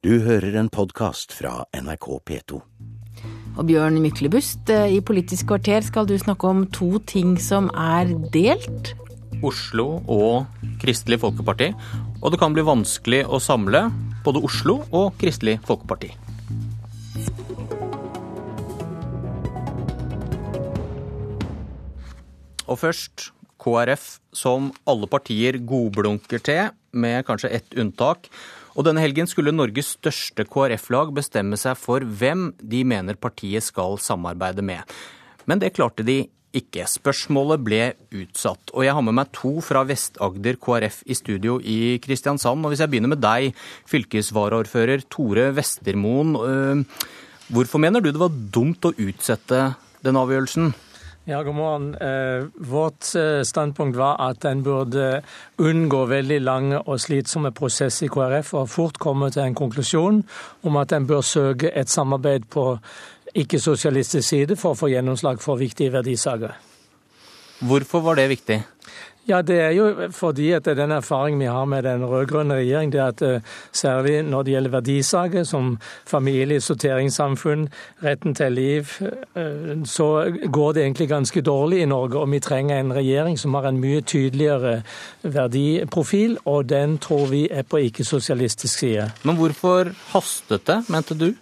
Du hører en podkast fra NRK P2. Og Bjørn Myklebust, eh, i Politisk kvarter skal du snakke om to ting som er delt. Oslo og Kristelig Folkeparti. Og det kan bli vanskelig å samle både Oslo og Kristelig Folkeparti. Og først KrF, som alle partier godblunker til, med kanskje ett unntak. Og denne helgen skulle Norges største KrF-lag bestemme seg for hvem de mener partiet skal samarbeide med. Men det klarte de ikke. Spørsmålet ble utsatt. Og jeg har med meg to fra Vest-Agder KrF i studio i Kristiansand. Og hvis jeg begynner med deg, fylkesvaraordfører Tore Vestermoen. Hvorfor mener du det var dumt å utsette den avgjørelsen? Ja, god morgen. Eh, vårt eh, standpunkt var at en burde unngå veldig lange og slitsomme prosesser i KrF, og fort komme til en konklusjon om at en bør søke et samarbeid på ikke-sosialistisk side for å få gjennomslag for viktige verdisaker. Hvorfor var det viktig? Ja, Det er jo fordi at den erfaringen vi har med den rød-grønne regjering, det er at eh, særlig når det gjelder verdisaker som familie, sorteringssamfunn, retten til liv, eh, så går det egentlig ganske dårlig i Norge. Og vi trenger en regjering som har en mye tydeligere verdiprofil, og den tror vi er på ikke-sosialistisk side. Men hvorfor hastet det, mente du?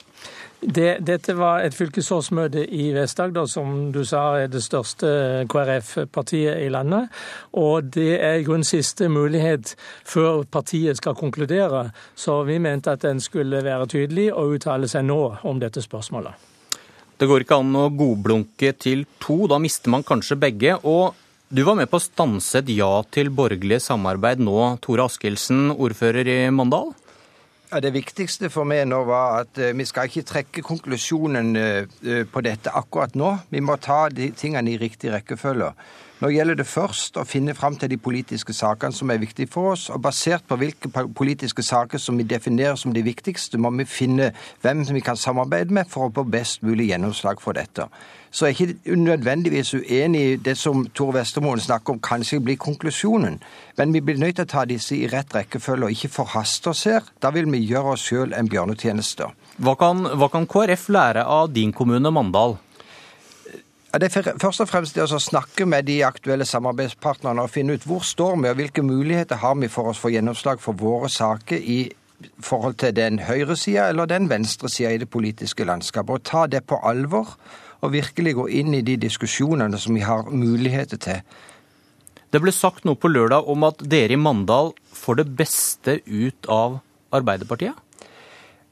Det, dette var et fylkesårsmøte i Vest-Agder, som du sa er det største KrF-partiet i landet. Og det er i grunnen siste mulighet før partiet skal konkludere. Så vi mente at den skulle være tydelig og uttale seg nå om dette spørsmålet. Det går ikke an å godblunke til to, da mister man kanskje begge. Og du var med på å stanse et ja til borgerlig samarbeid nå, Tore Askildsen, ordfører i Mandal? Ja, Det viktigste for meg nå var at uh, vi skal ikke trekke konklusjonen uh, på dette akkurat nå. Vi må ta de tingene i riktig rekkefølge. Nå gjelder det først å finne fram til de politiske sakene som er viktige for oss. Og basert på hvilke politiske saker som vi definerer som de viktigste, må vi finne hvem vi kan samarbeide med for å få best mulig gjennomslag for dette. Så jeg er ikke nødvendigvis uenig i det som Tor Vestermoen snakker om kanskje blir konklusjonen. Men vi blir nødt til å ta disse i rett rekkefølge og ikke forhaste oss her. Da vil vi gjøre oss sjøl en bjørnetjeneste. Hva kan, hva kan KrF lære av din kommune, Mandal? Det er først og fremst det å snakke med de aktuelle samarbeidspartnerne og finne ut hvor står vi, og hvilke muligheter har vi for å få gjennomslag for våre saker i forhold til den høyresida eller den venstresida i det politiske landskapet. Og ta det på alvor og virkelig gå inn i de diskusjonene som vi har muligheter til. Det ble sagt noe på lørdag om at dere i Mandal får det beste ut av Arbeiderpartiet?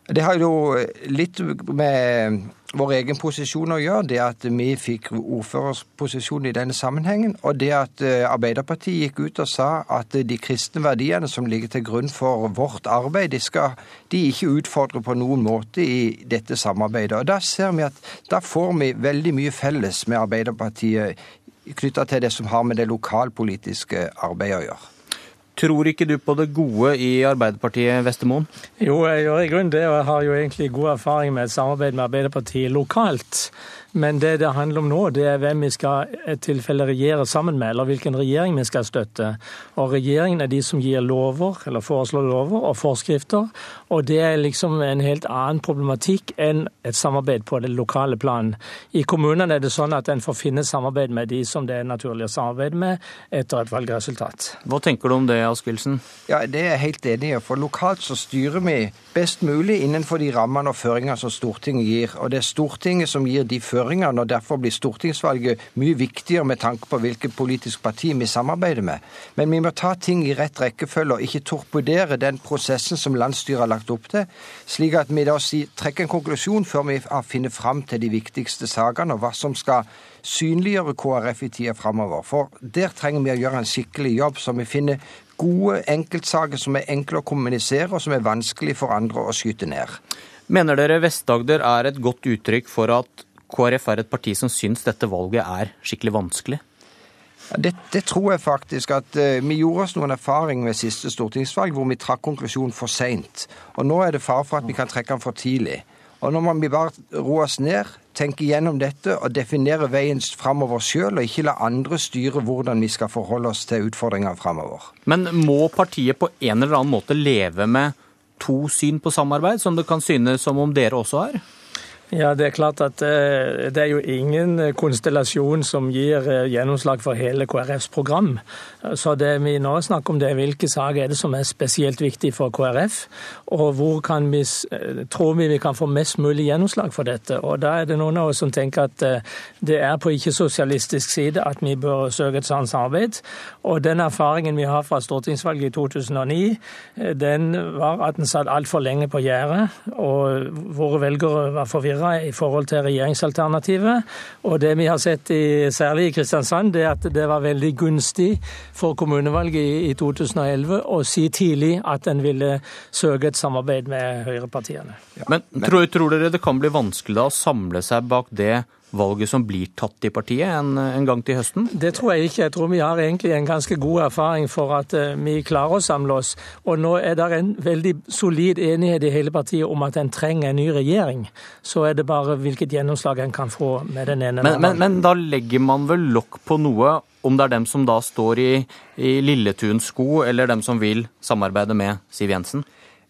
Det har jo litt med vår egen posisjon å gjøre, det at vi fikk ordførersposisjon i denne sammenhengen, og det at eh, Arbeiderpartiet gikk ut og sa at de kristne verdiene som ligger til grunn for vårt arbeid, de skal de ikke utfordre på noen måte i dette samarbeidet. Og Da ser vi at da får vi veldig mye felles med Arbeiderpartiet knytta til det som har med det lokalpolitiske arbeidet å gjøre. Tror ikke du på det gode i Arbeiderpartiet, Vestermoen? Jo, jeg gjør i grunnen det, og jeg har jo egentlig god erfaring med et samarbeid med Arbeiderpartiet lokalt. Men det det handler om nå, det er hvem vi skal et tilfelle regjere sammen med, eller hvilken regjering vi skal støtte. Og regjeringen er de som gir lover, eller foreslår lover og forskrifter. Og det er liksom en helt annen problematikk enn et samarbeid på det lokale plan. I kommunene er det sånn at en får finne samarbeid med de som det er naturlig å samarbeide med etter et valgresultat. Hva tenker du om det, Askildsen? Ja, Det er jeg helt enig i. For lokalt så styrer vi best mulig innenfor de rammene og føringene som Stortinget gir. Og det er Stortinget som gir de føringene føringene, og derfor blir stortingsvalget mye viktigere med tanke på hvilket politisk parti vi samarbeider med. Men vi må ta ting i rett rekkefølge og ikke torpedere den prosessen som landsstyret har lagt opp til, slik at vi da trekker en konklusjon før vi har funnet fram til de viktigste sakene, og hva som skal synliggjøre KrF i tida framover. For der trenger vi å gjøre en skikkelig jobb, så vi finner gode enkeltsaker som er enkle å kommunisere, og som er vanskelig for andre å skyte ned. Mener dere Vest-Agder er et godt uttrykk for at KrF er et parti som syns dette valget er skikkelig vanskelig? Det, det, tror jeg faktisk at uh, Vi gjorde oss noen erfaring ved siste stortingsvalg hvor vi trakk konklusjonen for seint. Og nå er det fare for at vi kan trekke den for tidlig. Og nå må vi bare roe oss ned, tenke gjennom dette og definere veien framover sjøl, og ikke la andre styre hvordan vi skal forholde oss til utfordringer framover. Men må partiet på en eller annen måte leve med to syn på samarbeid, som det kan synes som om dere også har? Ja, Det er klart at eh, det er jo ingen konstellasjon som gir eh, gjennomslag for hele KrFs program. Så det vi nå snakker om, det er hvilke saker er det som er spesielt viktig for KrF, og hvor kan vi, eh, tror vi vi kan få mest mulig gjennomslag for dette. Og Da er det noen av oss som tenker at det er på ikke-sosialistisk side at vi bør søke et sånt samarbeid. Og den erfaringen vi har fra stortingsvalget i 2009, den var at en satt altfor lenge på gjerdet, og våre velgere var forvirret forvirra i forhold til regjeringsalternativet. Og det vi har sett i, særlig i Kristiansand, det er at det var veldig gunstig for kommunevalget i 2011 å si tidlig at en ville søke et samarbeid med høyrepartiene. Ja. Men tror, tror dere det kan bli vanskelig da å samle seg bak det valget som blir tatt i partiet en, en, gang til høsten? Det tror jeg ikke. Jeg tror vi har egentlig en ganske god erfaring for at uh, vi klarer å samle oss. Og nå er det en veldig solid enighet i hele partiet om at en trenger en ny regjering. Så er det bare hvilket gjennomslag en kan få med den ene. Men, men, men da legger man vel lokk på noe, om det er dem som da står i, i Lilletuns sko, eller dem som vil samarbeide med Siv Jensen?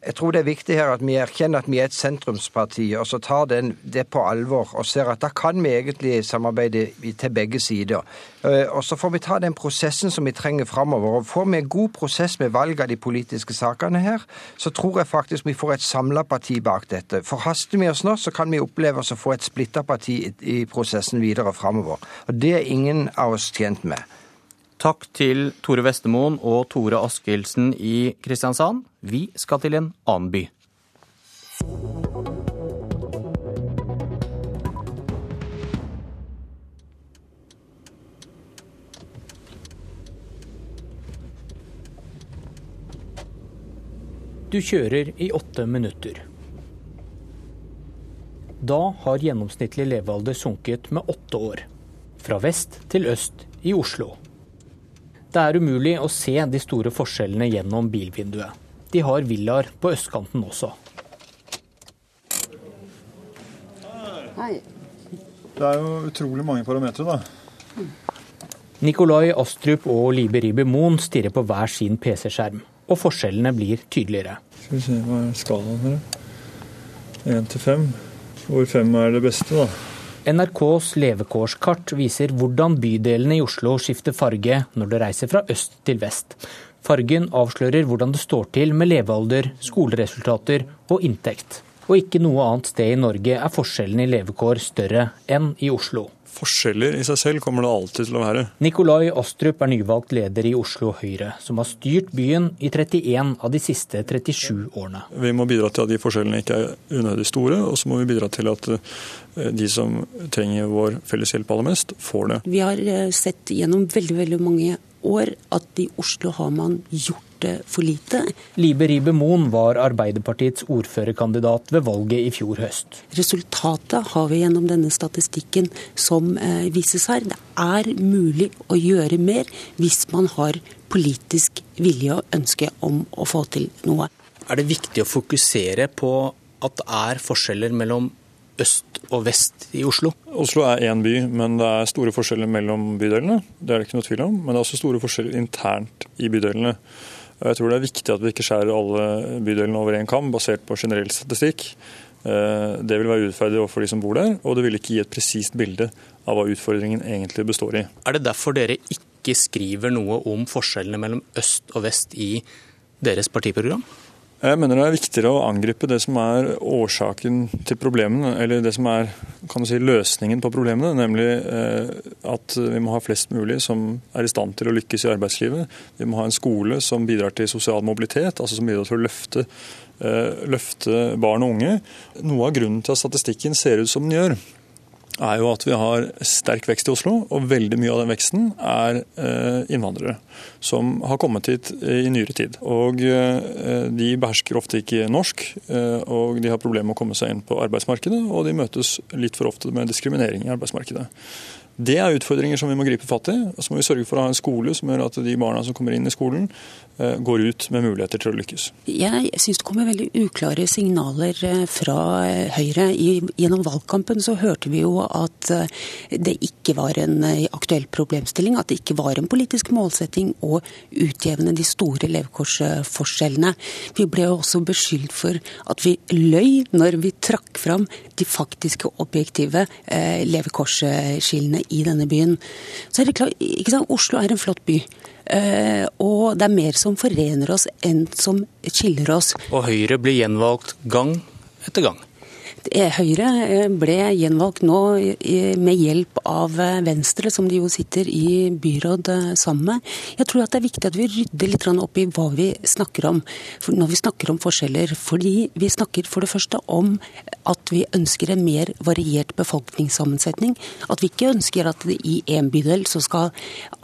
Jeg tror det er viktig her at vi erkjenner at vi er et sentrumsparti, og så tar den, det på alvor og ser at da kan vi egentlig samarbeide til begge sider. Eh, og så får vi ta den prosessen som vi trenger framover. Og får vi en god prosess med valg av de politiske sakene her, så tror jeg faktisk vi får et samla parti bak dette. Forhaster vi oss nå, så kan vi oppleve oss å få et splitta parti i prosessen videre framover. Og det er ingen av oss tjent med. Takk til Tore Vestemoen og Tore Askildsen i Kristiansand. Vi skal til en annen by. Du kjører i åtte minutter. Da har gjennomsnittlig levealder sunket med åtte år. Fra vest til øst i Oslo. Det er umulig å se de store forskjellene gjennom bilvinduet. De har villaer på østkanten også. Hei. Det er jo utrolig mange parametere, da. Nikolai Astrup og Libe Ribe Moen stirrer på hver sin PC-skjerm, og forskjellene blir tydeligere. Skal vi se, hva er skalaen her? Én til fem. Hvor fem er det beste, da? NRKs levekårskart viser hvordan bydelene i Oslo skifter farge når det reiser fra øst til vest. Fargen avslører hvordan det står til med levealder, skoleresultater og inntekt. Og ikke noe annet sted i Norge er forskjellen i levekår større enn i Oslo forskjeller i seg selv kommer det alltid til å være. Nikolai Astrup er nyvalgt leder i Oslo Høyre, som har styrt byen i 31 av de siste 37 årene. Vi må bidra til at de forskjellene ikke er unødig store, og så må vi bidra til at eh, de som trenger vår felles hjelp aller mest, får det. Vi har eh, sett gjennom veldig, veldig mange år at i Oslo har man gjort det for lite. Libe Ribe Moen var Arbeiderpartiets ordførerkandidat ved valget i fjor høst. Resultatet har vi gjennom denne statistikken som eh, vises her. Det er mulig å gjøre mer hvis man har politisk vilje og ønske om å få til noe. Er det viktig å fokusere på at det er forskjeller mellom øst og vest i Oslo? Oslo er én by, men det er store forskjeller mellom bydelene. Det er det ikke noe tvil om. Men det er også store forskjeller internt i bydelene. Jeg tror det er viktig at vi ikke skjærer alle bydelene over én kam, basert på generell statistikk. Eh, det vil være urettferdig overfor de som bor der, og det vil ikke gi et presist bilde av hva utfordringen egentlig består i. Er det derfor dere ikke skriver noe om forskjellene mellom øst og vest i deres partiprogram? Jeg mener det er viktigere å angripe det som er årsaken til problemene, eller det som er si, løsningen på problemene, nemlig eh, at vi må ha flest mulig som er i stand til å lykkes i arbeidslivet. Vi må ha en skole som bidrar til sosial mobilitet, altså som bidrar til å løfte, eh, løfte barn og unge. Noe av grunnen til at statistikken ser ut som den gjør, er jo at vi har sterk vekst i Oslo, og veldig mye av den veksten er eh, innvandrere som har kommet hit i nyere tid. Og eh, De behersker ofte ikke norsk, eh, og de har problemer med å komme seg inn på arbeidsmarkedet, og de møtes litt for ofte med diskriminering i arbeidsmarkedet. Det er utfordringer som vi må gripe fatt i. Og så må vi sørge for å ha en skole som gjør at de barna som kommer inn i skolen, eh, går ut med muligheter til å lykkes. Jeg syns det kommer veldig uklare signaler eh, fra eh, Høyre. gjennom valgkampen så hørte vi jo at det ikke var en aktuell problemstilling, at det ikke var en politisk målsetting å utjevne de store levekårsforskjellene. Vi ble jo også beskyldt for at vi løy når vi trakk fram de faktiske objektive levekårsskillene i denne byen. Så er det klart, ikke sant, Oslo er en flott by. Uh, og det er mer som forener oss enn som skiller oss. Og Høyre blir gjenvalgt gang etter gang. Eh, Høyre eh, ble gjenvalgt nå med hjelp av eh, Venstre, som de jo sitter i byråd sammen med. Jeg tror at det er viktig at vi rydder litt opp i hva vi snakker om når vi snakker om forskjeller. Fordi vi snakker for det første om at vi ønsker en mer variert befolkningssammensetning. At vi ikke ønsker at i en bydel så skal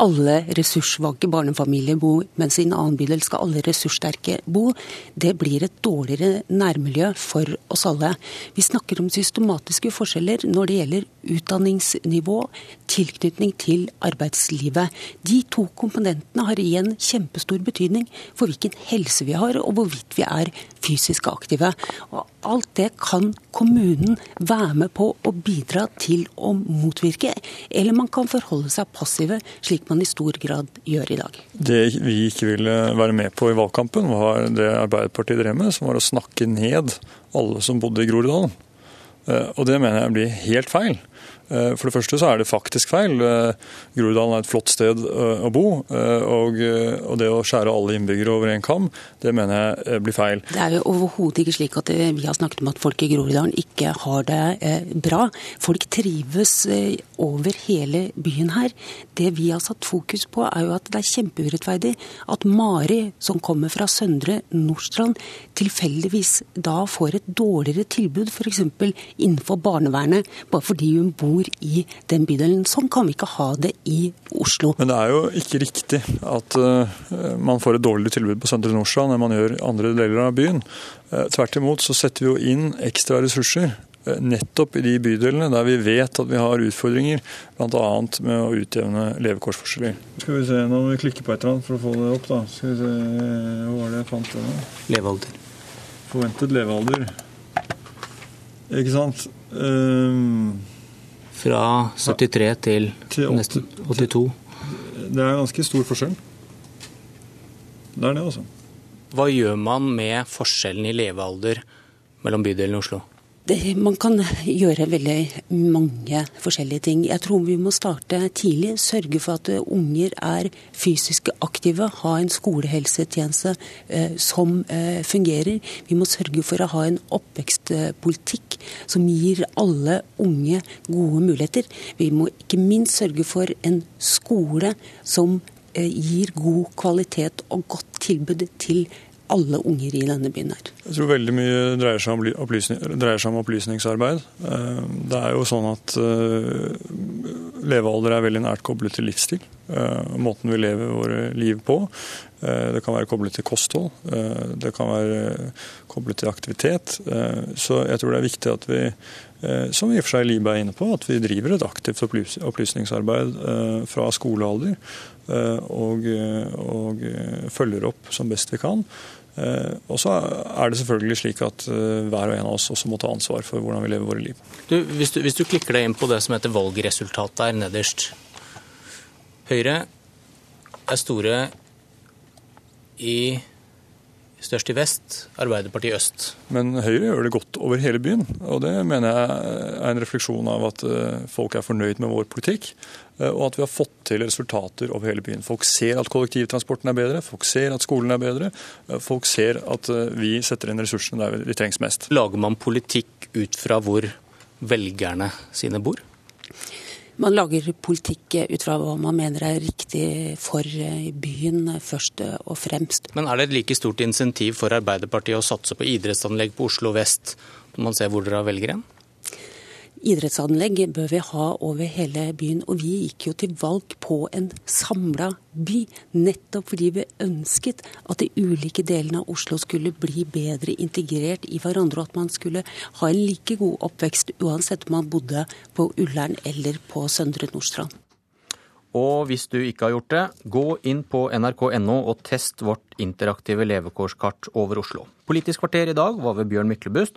alle ressurssvake barnefamilier bo, mens i en annen bydel skal alle ressurssterke bo. Det blir et dårligere nærmiljø for oss alle. Vi snakker om systematiske forskjeller når det gjelder utdanningsnivå, tilknytning til arbeidslivet. De to komponentene har igjen kjempestor betydning for hvilken helse vi har, og hvorvidt vi er fysisk aktive. Og alt det kan kommunen være med på å bidra til å motvirke. Eller man kan forholde seg passive, slik man i stor grad gjør i dag. Det vi ikke ville være med på i valgkampen, var det Arbeiderpartiet drev med, som var å snakke ned alle som bodde i Groruddalen. Eh, og det mener jeg blir helt feil. Eh, for det første så er det faktisk feil. Eh, Groruddalen er et flott sted å bo. Og, det å skjære alle innbyggere over en kam, det mener jeg blir feil. Det er jo overhodet ikke slik at vi har snakket om at folk i Groruddalen ikke har det bra. Folk trives over hele byen her. Det vi har satt fokus på, er jo at det er kjempeurettferdig at Mari, som kommer fra Søndre Nordstrand, tilfeldigvis da får et dårligere tilbud f.eks. innenfor barnevernet, bare fordi hun bor bor i den bydelen. Sånn kan vi ikke ha det i Oslo. Men det er jo ikke riktig at uh, man får et dårligere tilbud på Søndre Nordstrand enn man gjør i andre deler av byen. Uh, tvert imot så setter vi jo inn ekstra ressurser uh, nettopp i de bydelene der vi vet at vi har utfordringer, bl.a. med å utjevne levekårsforskjeller. Skal vi se, Nå må vi klikke på et eller annet for å få det opp. da. Skal vi se, Hva var det jeg fant? Det, levealder. Forventet levealder. Ikke sant. Um, fra 73 til, til nesten 82. Det er ganske stor forskjell. Det er det, altså. Hva gjør man med forskjellen i levealder mellom bydelene i Oslo? Det, man kan gjøre veldig mange forskjellige ting. Jeg tror vi må starte tidlig. Sørge for at unger er fysisk aktive. Ha en skolehelsetjeneste eh, som eh, fungerer. Vi må sørge for å ha en oppvekstpolitikk som gir alle unge gode muligheter. Vi må ikke minst sørge for en skole som eh, gir god kvalitet og godt tilbud til alle unger i denne byen her. Jeg tror veldig mye dreier seg om, opplysning, dreier seg om opplysningsarbeid. Eh, det er jo sånn at eh, levealder er veldig nært koblet til livsstil. Eh, måten vi lever våre liv på. Det kan være koblet til kosthold. Det kan være koblet til aktivitet. Så jeg tror det er viktig at vi, som i og for seg Libe er inne på, at vi driver et aktivt opplysningsarbeid fra skolealder. Og, og følger opp som best vi kan. Eh, og så er det selvfølgelig slik at eh, hver og en av oss også må ta ansvar for hvordan vi lever våre liv. Du, hvis, du, hvis, du, klikker deg inn på det som heter valgresultat der nederst Høyre er store i størst i vest, Arbeiderpartiet i øst. Men Høyre gjør det godt over hele byen. Og det mener jeg er en refleksjon av at eh, folk er fornøyd med vår politikk. Eh, og at vi har fått til resultater over hele byen. Folk ser at kollektivtransporten er bedre, folk ser at skolen er bedre. Eh, folk ser at vi setter inn ressursene der de trengs mest. Lager man politikk ut fra hvor velgerne sine bor? Man lager politikk ut fra hva man mener er riktig for eh, byen, først og fremst. Men er det et like stort insentiv for Arbeiderpartiet å satse på idrettsanlegg på Oslo vest, når man ser hvor dere velger hen? Idrettsanlegg bør vi ha over hele byen. Og vi gikk jo til valg på en samla by, nettopp fordi vi ønsket at de ulike delene av Oslo skulle bli bedre integrert i hverandre, og at man skulle ha en like god oppvekst uansett om man bodde på Ullern eller på Søndre Nordstrand. Og hvis du ikke har gjort det, gå inn på nrk.no og test vårt interaktive levekårskart over Oslo. Politisk kvarter i dag var ved Bjørn Myklebust.